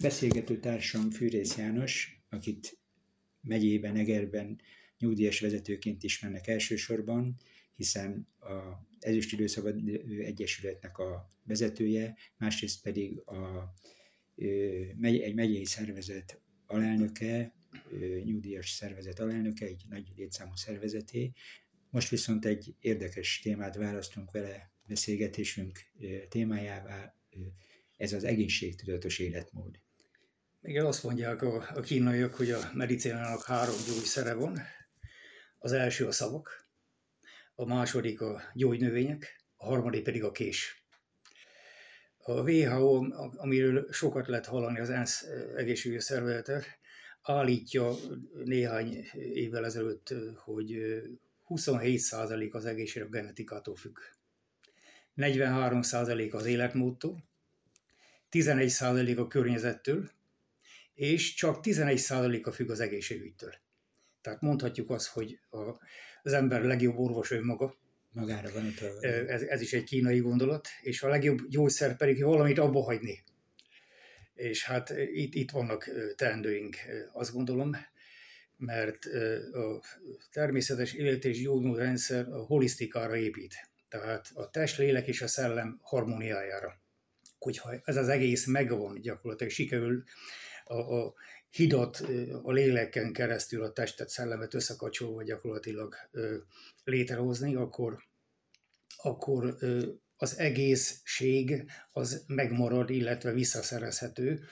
beszélgető társam Fűrész János, akit megyében, Egerben nyugdíjas vezetőként ismernek elsősorban, hiszen a Ezüst Időszabad Egyesületnek a vezetője, másrészt pedig a, egy megyei szervezet alelnöke, nyugdíjas szervezet alelnöke, egy nagy létszámú szervezeté. Most viszont egy érdekes témát választunk vele beszélgetésünk témájává, ez az egészségtudatos életmód. Igen, azt mondják a, a kínaiak, hogy a medicinának három gyógyszere van. Az első a szavak, a második a gyógynövények, a harmadik pedig a kés. A WHO, amiről sokat lehet hallani az ENSZ egészségügyi szervezete, állítja néhány évvel ezelőtt, hogy 27% az egészség a genetikától függ. 43% az életmódtól, 11% a környezettől, és csak 11%-a függ az egészségügytől. Tehát mondhatjuk azt, hogy a, az ember legjobb orvos önmaga. Magára van utalva. Ez, ez is egy kínai gondolat, és a legjobb gyógyszer pedig valamit abba hagyni. És hát itt, itt vannak teendőink, azt gondolom, mert a természetes élet és gyógymódrendszer a holisztikára épít. Tehát a test, lélek és a szellem harmóniájára. Hogyha ez az egész megvan, gyakorlatilag sikerül a, a hidat a léleken keresztül a testet, szellemet összekapcsolva gyakorlatilag létrehozni, akkor, akkor az egészség az megmarad, illetve visszaszerezhető.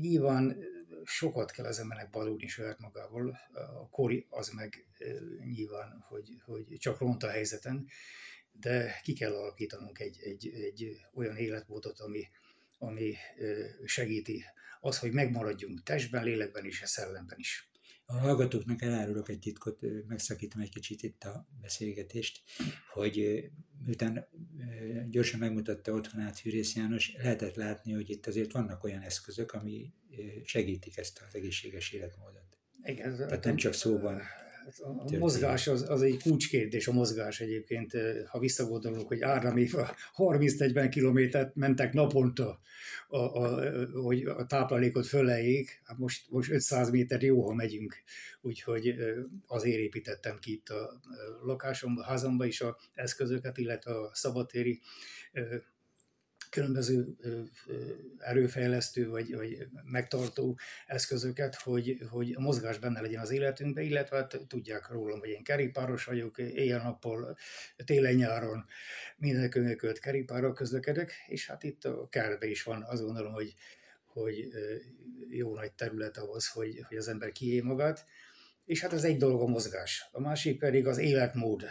Nyilván sokat kell az embernek balulni saját magával, a kori az meg nyilván, hogy, hogy csak ront a helyzeten, de ki kell alakítanunk egy, egy, egy olyan életmódot, ami, ami segíti az, hogy megmaradjunk testben, lélekben és a szellemben is. A hallgatóknak elárulok egy titkot, megszakítom egy kicsit itt a beszélgetést, hogy miután gyorsan megmutatta otthonát Hűrész János, lehetett látni, hogy itt azért vannak olyan eszközök, ami segítik ezt az egészséges életmódot. Igen, Tehát nem csak szóban a mozgás az, az egy kulcskérdés, a mozgás egyébként, ha visszagondolunk, hogy Áram 30-40 kilométert mentek naponta, a, a, hogy a táplálékot föleljék, hát most, most 500 méter jó, ha megyünk, úgyhogy azért építettem ki itt a lakásomba, házamba is a eszközöket, illetve a szabatéri különböző erőfejlesztő vagy, vagy megtartó eszközöket, hogy, hogy a mozgás benne legyen az életünkben, illetve hát tudják rólam, hogy én kerékpáros vagyok, éjjel-nappal, télen-nyáron minden könyökölt kerékpárral közlekedek, és hát itt a kertben is van, azt gondolom, hogy, hogy jó nagy terület ahhoz, hogy, hogy az ember kié magát, és hát ez egy dolog a mozgás. A másik pedig az életmód,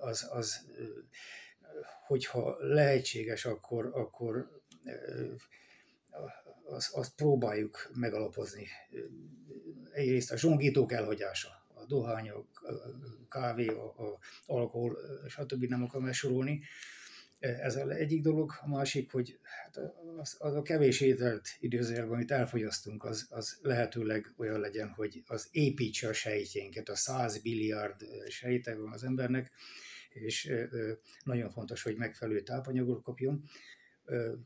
az, az hogyha lehetséges, akkor, akkor azt, azt próbáljuk megalapozni. Egyrészt a zsongítók elhagyása, a dohányok, a kávé, a, a alkohol, stb. nem akarom sorolni. Ez az egyik dolog. A másik, hogy hát az, az a kevés ételt időzőjelben, amit elfogyasztunk, az, az lehetőleg olyan legyen, hogy az építse a sejtjénket, a 100 billiárd sejtek van az embernek, és nagyon fontos, hogy megfelelő tápanyagot kapjon.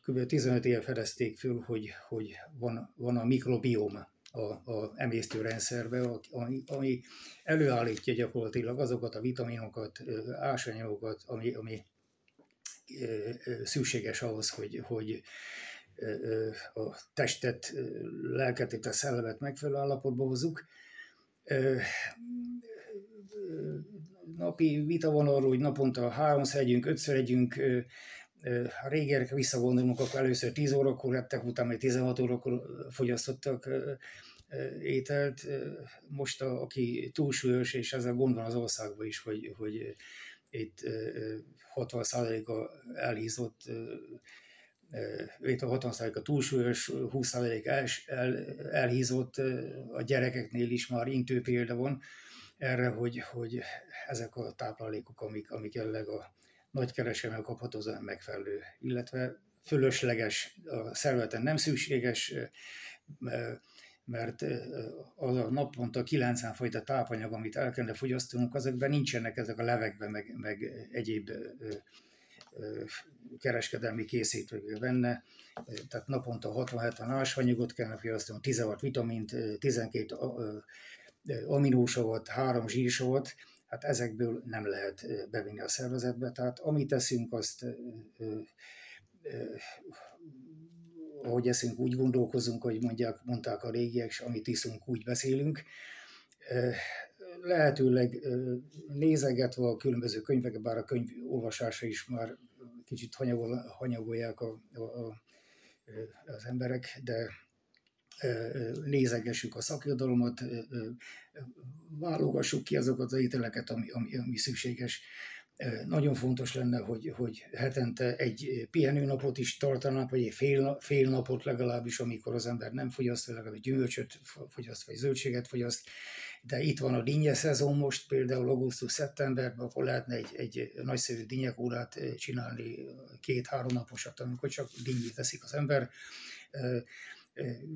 Kb. 15 éve fedezték föl, hogy, hogy van, van a mikrobióm a, a emésztőrendszerbe, ami, ami előállítja gyakorlatilag azokat a vitaminokat, ásványokat, ami, ami szükséges ahhoz, hogy, hogy a testet, lelket, a szellemet megfelelő állapotba hozzuk napi vita van arról, hogy naponta háromszor együnk, ötször együnk, ha régen visszagondolunk, akkor először 10 órakor lettek, utána még 16 órakor fogyasztottak ételt. Most a, aki túlsúlyos, és ezzel gond van az országban is, hogy, hogy itt 60%-a elhízott, itt a 60%-a túlsúlyos, 20% el, el, elhízott, a gyerekeknél is már intő példa van erre, hogy, hogy ezek a táplálékok, amik, amik jelenleg a nagy kereskedelmi kapható, az nem megfelelő, illetve fölösleges, a szervezeten nem szükséges, mert az a naponta 90 fajta tápanyag, amit el kellene fogyasztanunk, azokban nincsenek ezek a levekben, meg, meg egyéb kereskedelmi készítők benne, tehát naponta 60-70 ásványogot kellene fogyasztani, 16 vitamint, 12 aminósavat, 3 zsírsavat, hát ezekből nem lehet bevinni a szervezetbe, tehát amit teszünk, azt ahogy eszünk, úgy gondolkozunk, hogy mondják, mondták a régiek, és amit iszunk, úgy beszélünk. Lehetőleg nézegetve a különböző könyveket, bár a könyv olvasása is már kicsit hanyagol, hanyagolják a, a, a, az emberek, de nézegessük a szakirodalmat, válogassuk ki azokat az ételeket, ami, ami, ami szükséges. Nagyon fontos lenne, hogy, hogy hetente egy pihenőnapot is tartanak, vagy egy fél, fél napot legalábbis, amikor az ember nem fogyaszt, vagy legalább gyümölcsöt fogyaszt, vagy zöldséget fogyaszt. De itt van a dinnye szezon most, például augusztus-szeptemberben, akkor lehetne egy, egy nagyszerű dinnyekórát csinálni, két-három naposat, amikor csak dinnyét teszik az ember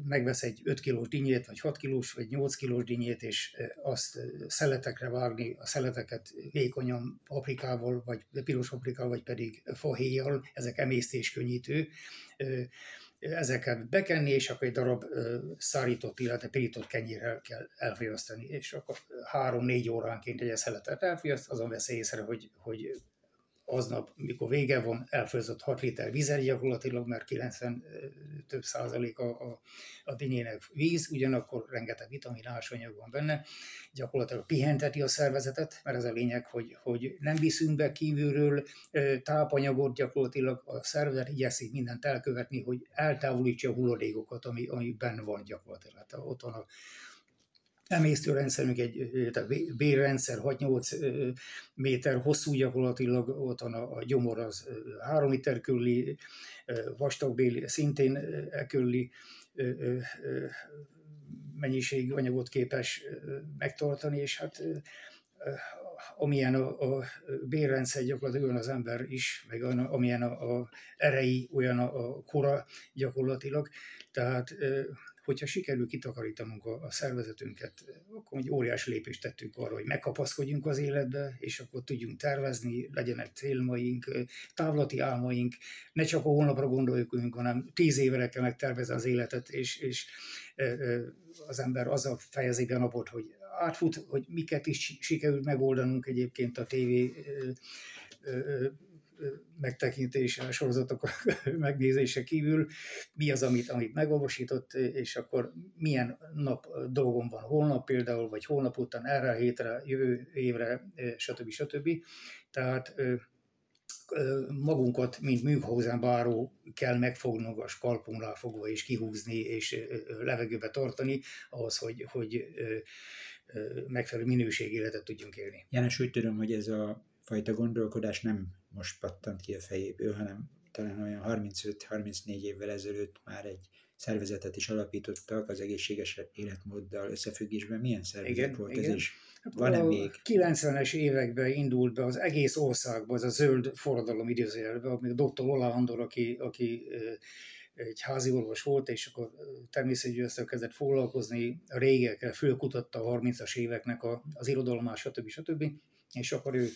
megvesz egy 5 kilós dinnyét, vagy 6 kilós, vagy 8 kilós dinnyét, és azt szeletekre vágni, a szeleteket vékonyan paprikával, vagy piros paprikával, vagy pedig fahéjjal, ezek emésztéskönnyítő, ezeket bekenni, és akkor egy darab szárított, illetve pirított kenyérrel kell elfogyasztani, és akkor három-négy óránként egy szeletet elfogyaszt, azon vesz észre, hogy, hogy aznap, mikor vége van, elfőzött 6 liter vizet gyakorlatilag, mert 90 több százalék a, a, a dinyének víz, ugyanakkor rengeteg vitamin ásanyag van benne, gyakorlatilag pihenteti a szervezetet, mert ez a lényeg, hogy, hogy nem viszünk be kívülről tápanyagot, gyakorlatilag a szervezet igyekszik mindent elkövetni, hogy eltávolítsa a hulladékokat, ami, ami benne van gyakorlatilag. Tehát ott van a emésztőrendszerünk egy bérrendszer 6-8 méter hosszú gyakorlatilag, ott van a, a gyomor az 3 liter körüli, vastagbéli szintén e körüli mennyiségű anyagot képes megtartani, és hát amilyen a, a bérrendszer gyakorlatilag olyan az ember is, meg amilyen a, a erei, olyan a, a kora gyakorlatilag. Tehát hogyha sikerül kitakarítanunk a, a szervezetünket, akkor egy óriási lépést tettünk arra, hogy megkapaszkodjunk az életbe, és akkor tudjunk tervezni, legyenek célmaink, távlati álmaink, ne csak a holnapra gondoljuk, hanem tíz évre kell megtervezni az életet, és, és az ember azzal fejezi be napot, hogy átfut, hogy miket is sikerült megoldanunk egyébként a tévé megtekintése, a sorozatok megnézése kívül, mi az, amit, amit megolvasított, és akkor milyen nap dolgom van holnap például, vagy holnap után erre a hétre, jövő évre, stb. stb. Tehát magunkat, mint Münchhausen báró kell megfognunk a skalpunknál fogva és kihúzni és levegőbe tartani, ahhoz, hogy, hogy megfelelő minőségéletet tudjunk élni. János, úgy tudom, hogy ez a fajta gondolkodás nem most pattant ki a fejéből, hanem talán olyan 35-34 évvel ezelőtt már egy szervezetet is alapítottak az egészséges életmóddal összefüggésben. Milyen szervezet igen, volt igen. ez is? Hát Van-e még? 90-es években indult be az egész országban az a zöld forradalom idézőjelben, amíg dr. Ola Andor, aki, aki egy házi orvos volt, és akkor természetesen kezdett foglalkozni, a régekkel fölkutatta a 30-as éveknek a, az irodalomát, stb. stb és akkor ő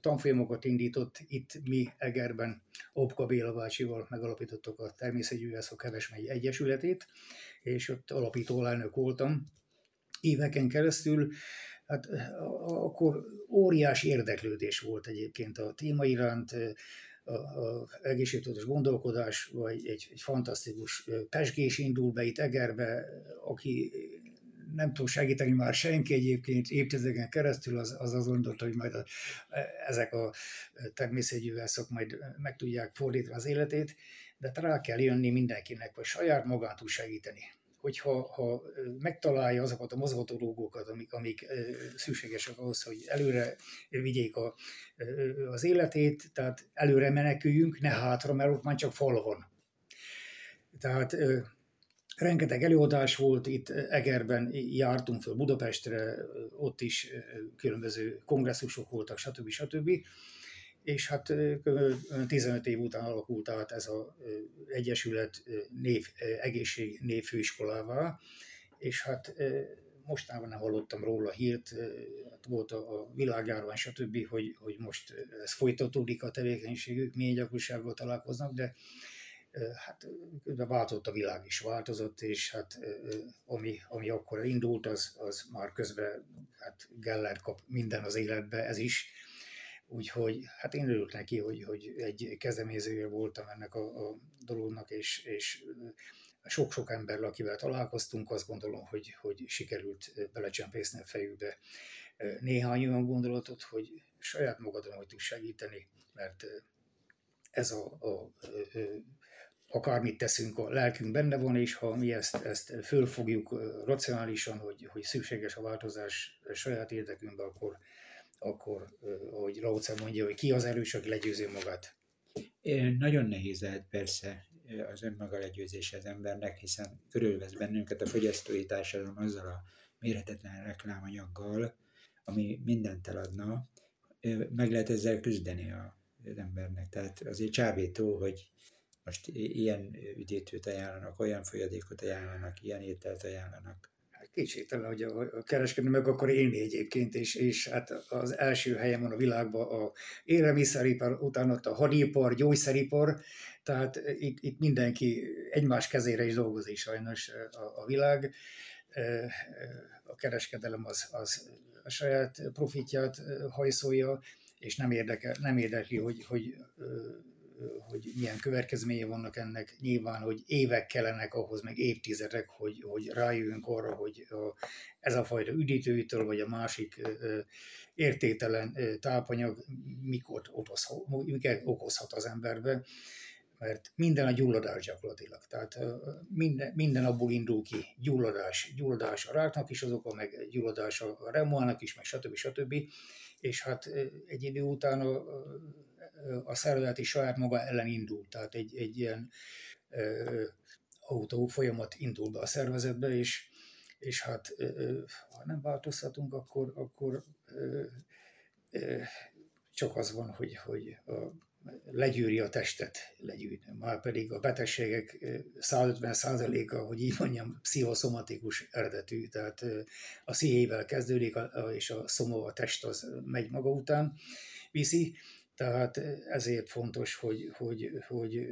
tanfolyamokat indított, itt mi Egerben Opka Béla bácsival megalapítottuk a Természetgyűjtászok Kevesmegyi Egyesületét, és ott alapító elnök voltam éveken keresztül. Hát akkor óriási érdeklődés volt egyébként a téma iránt, a, egészségtudatos gondolkodás, vagy egy, egy fantasztikus pesgés indul be itt Egerbe, aki nem tud segíteni már senki egyébként évtizedeken keresztül, az az, az gondolta, hogy majd a, ezek a természetgyűvászok majd meg tudják fordítani az életét, de rá kell jönni mindenkinek, hogy saját magán tud segíteni hogyha ha megtalálja azokat a mozgatórugókat, amik, amik szükségesek ahhoz, hogy előre vigyék a, az életét, tehát előre meneküljünk, ne hátra, mert ott már csak fal van. Tehát Rengeteg előadás volt, itt Egerben jártunk föl Budapestre, ott is különböző kongresszusok voltak, stb. stb. És hát 15 év után alakult át ez az Egyesület név, egészség névfőiskolává, és hát mostanában nem hallottam róla hírt, hát volt a világjárvány, stb., hogy, hogy most ez folytatódik a tevékenységük, milyen gyakorisággal találkoznak, de hát változott a világ is, változott, és hát ami, ami akkor indult, az, az már közben hát Geller kap minden az életbe, ez is. Úgyhogy hát én örülök neki, hogy, hogy egy kezdeményezője voltam ennek a, a dolognak, és, és sok-sok emberrel, akivel találkoztunk, azt gondolom, hogy, hogy sikerült belecsempészni a fejükbe néhány olyan gondolatot, hogy saját magadon hogy tudsz segíteni, mert ez a, a, a akármit teszünk, a lelkünk benne van, és ha mi ezt, ezt fölfogjuk racionálisan, hogy, hogy szükséges a változás saját érdekünkben, akkor, akkor ahogy Lauce mondja, hogy ki az erős, aki legyőzi magát. Nagyon nehéz lehet persze az önmaga legyőzése az embernek, hiszen körülvesz bennünket a fogyasztói társadalom azzal a mérhetetlen reklámanyaggal, ami mindent eladna, meg lehet ezzel küzdeni az embernek. Tehát azért csábító, hogy most ilyen üdítőt ajánlanak, olyan folyadékot ajánlanak, ilyen ételt ajánlanak. Hát Kétségtelen, hogy a kereskedő meg akar élni egyébként, és, és hát az első helyen van a világban a élelmiszeripar, utána ott a hadipar, gyógyszeripar, tehát itt, itt mindenki egymás kezére is dolgozik sajnos a, a világ. A kereskedelem az, az a saját profitját hajszolja, és nem, érdekel, nem érdekli, hogy, hogy hogy milyen következménye vannak ennek. Nyilván, hogy évek kellenek ahhoz, meg évtizedek, hogy, hogy rájöjjünk arra, hogy ez a fajta üdítőitől, vagy a másik értéktelen tápanyag mikor okozhat, miket okozhat az emberbe mert minden a gyulladás gyakorlatilag. Tehát minden, minden abból indul ki, gyulladás, gyulladás a ráknak is az oka, meg gyulladás a remoának is, meg stb. stb. És hát egy idő után a, a szervezet is saját maga ellen indul, tehát egy, egy ilyen autó folyamat indul be a szervezetbe, és, és hát ha nem változtatunk, akkor, akkor csak az van, hogy, hogy a, legyűri a testet, legyűri. Már pedig a betegségek 150%-a, hogy így mondjam, pszichoszomatikus eredetű, tehát a szívével kezdődik, és a szomó, a test az megy maga után viszi, tehát ezért fontos, hogy, hogy, hogy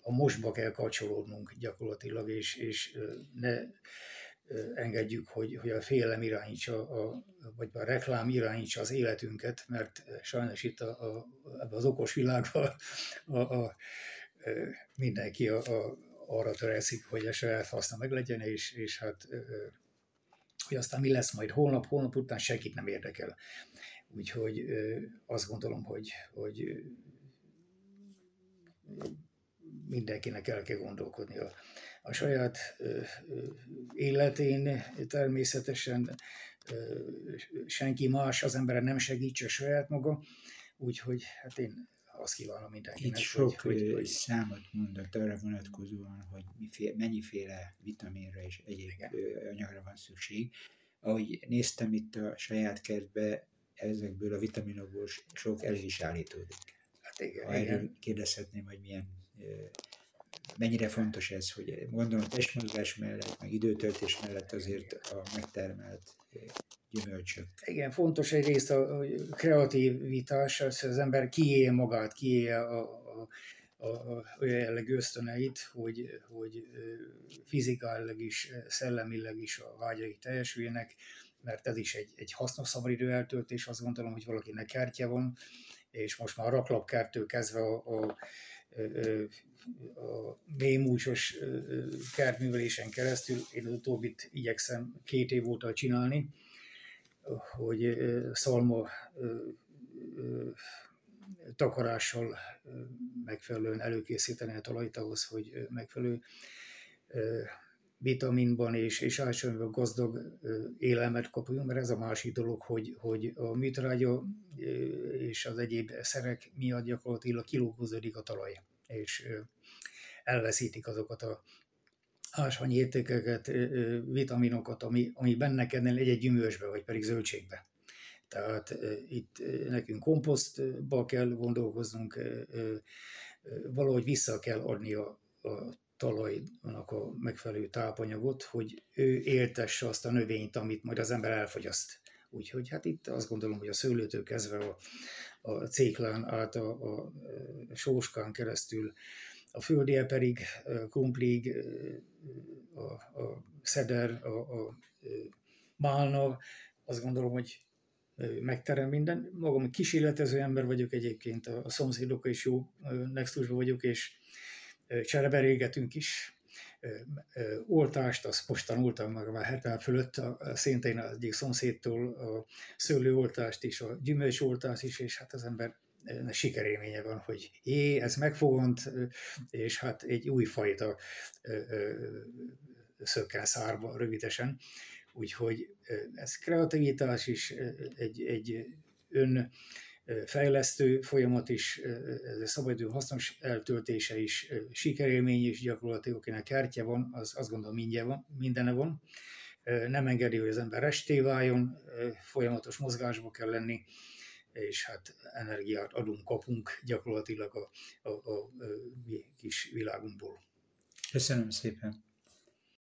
a mostba kell kapcsolódnunk gyakorlatilag, és, és ne engedjük, hogy, hogy a félelem irányítsa, a, vagy a reklám irányítsa az életünket, mert sajnos itt a, a, ebben az okos világban a, a, a, mindenki a, a, arra törekszik, hogy a saját haszna meglegyen, és, és hát hogy aztán mi lesz majd holnap, holnap után senkit nem érdekel. Úgyhogy azt gondolom, hogy, hogy mindenkinek el kell gondolkodni a, a saját életén, természetesen senki más az emberre nem segítse saját maga, úgyhogy hát én azt kívánom mindenkinek. Itt sok hogy, hogy, hogy... számot mondott arra vonatkozóan, hogy miféle, mennyiféle vitaminra és egyéb Igen. anyagra van szükség. Ahogy néztem itt a saját kertbe, ezekből a vitaminokból sok el is állítódik. Hát igen, ha erről igen. kérdezhetném, hogy milyen, mennyire fontos ez, hogy gondolom testmozgás mellett, meg időtöltés mellett azért a megtermelt gyümölcsök. Igen, fontos egyrészt a kreativitás, az, az ember kiélje magát, kiélje a, a, a, a olyan jellegű ösztöneit, hogy, hogy fizikailag is, szellemileg is a vágyai teljesüljenek, mert ez is egy, egy hasznos szabadidő eltöltés, azt gondolom, hogy valakinek kertje van, és most már a raklapkertől kezdve a, a, a mélymúcsos kertművelésen keresztül, én az utóbbit igyekszem két év óta csinálni, hogy szalma takarással megfelelően előkészíteni a talajt ahhoz, hogy megfelelő vitaminban és, és általában gazdag élelmet kapjunk, mert ez a másik dolog, hogy, hogy a műtrágya és az egyéb szerek miatt gyakorlatilag kilógozódik a talaj, és elveszítik azokat a ásványi értékeket, vitaminokat, ami, ami benne kellene egy-egy gyümölcsbe, vagy pedig zöldségbe. Tehát itt nekünk komposztba kell gondolkoznunk, valahogy vissza kell adni a, a talajnak a megfelelő tápanyagot, hogy ő éltesse azt a növényt, amit majd az ember elfogyaszt. Úgyhogy hát itt azt gondolom, hogy a szőlőtől kezdve a, a céklán át a, a, a sóskán keresztül, a földi eperig, krumplig, a, a szeder, a, a málna, azt gondolom, hogy megterem minden. Magam kísérletező ember vagyok egyébként, a szomszédokkal is jó nextusban vagyok, és csereberégetünk is. Oltást, azt mostan oltam meg már 70 fölött, a, szintén az egyik szomszédtól a szőlőoltást is, a gyümölcsoltást is, és hát az ember sikerélménye van, hogy jé, ez megfogant, és hát egy új fajta szökkel szárba rövidesen. Úgyhogy ez kreativitás is, egy, egy ön fejlesztő folyamat is, ez a szabadidő hasznos eltöltése is, sikerélmény is gyakorlatilag, akinek kártya van, az azt gondolom mindje van, mindene van. Nem engedi, hogy az ember resté váljon, folyamatos mozgásba kell lenni, és hát energiát adunk, kapunk gyakorlatilag a, a, a, a kis világunkból. Köszönöm szépen.